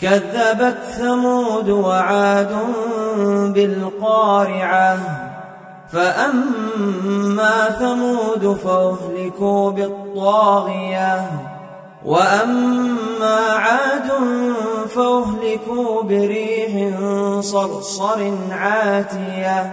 كذبت ثمود وعاد بالقارعة. فأما ثمود فأهلكوا بالطاغية. وأما عاد فأهلكوا بريح صرصر عاتية.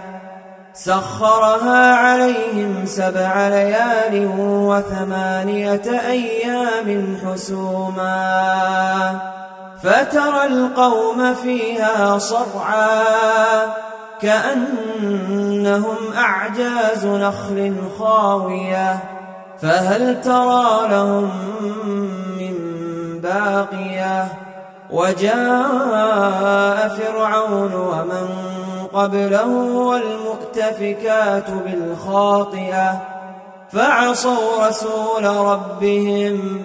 سخرها عليهم سبع ليال وثمانية أيام حسوما. فترى القوم فيها صرعا كأنهم أعجاز نخل خاوية فهل ترى لهم من باقية وجاء فرعون ومن قبله والمؤتفكات بالخاطئة فعصوا رسول ربهم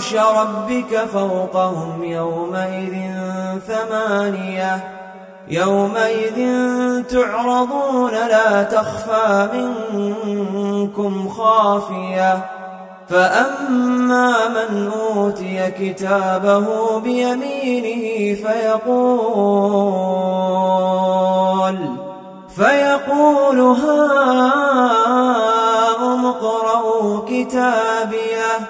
عرش ربك فوقهم يومئذ ثمانية يومئذ تعرضون لا تخفى منكم خافية فأما من أوتي كتابه بيمينه فيقول فيقول هاؤم اقرءوا كتابيه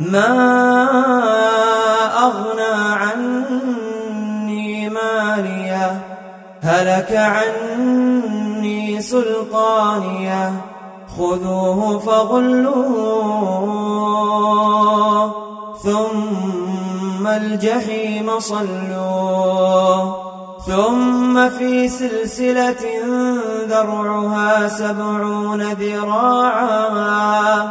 ما أغنى عني مالية هلك عني سلطانية. خذوه فغلوه ثم الجحيم صلوه. ثم في سلسلة ذرعها سبعون ذراعا.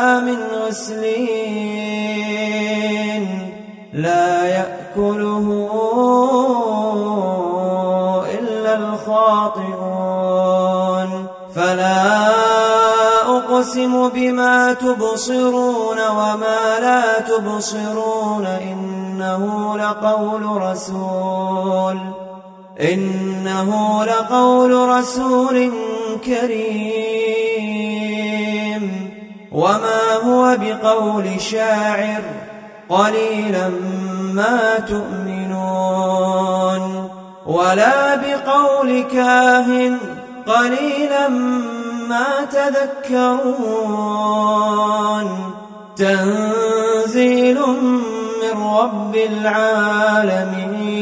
من غسلين لا يأكله إلا الخاطئون. فلا أقسم بما تبصرون وما لا تبصرون. إن إنه لقول رسول. إنه لقول رسول كريم. وما هو بقول شاعر قليلا ما تؤمنون ولا بقول كاهن قليلا ما تذكرون تنزيل من رب العالمين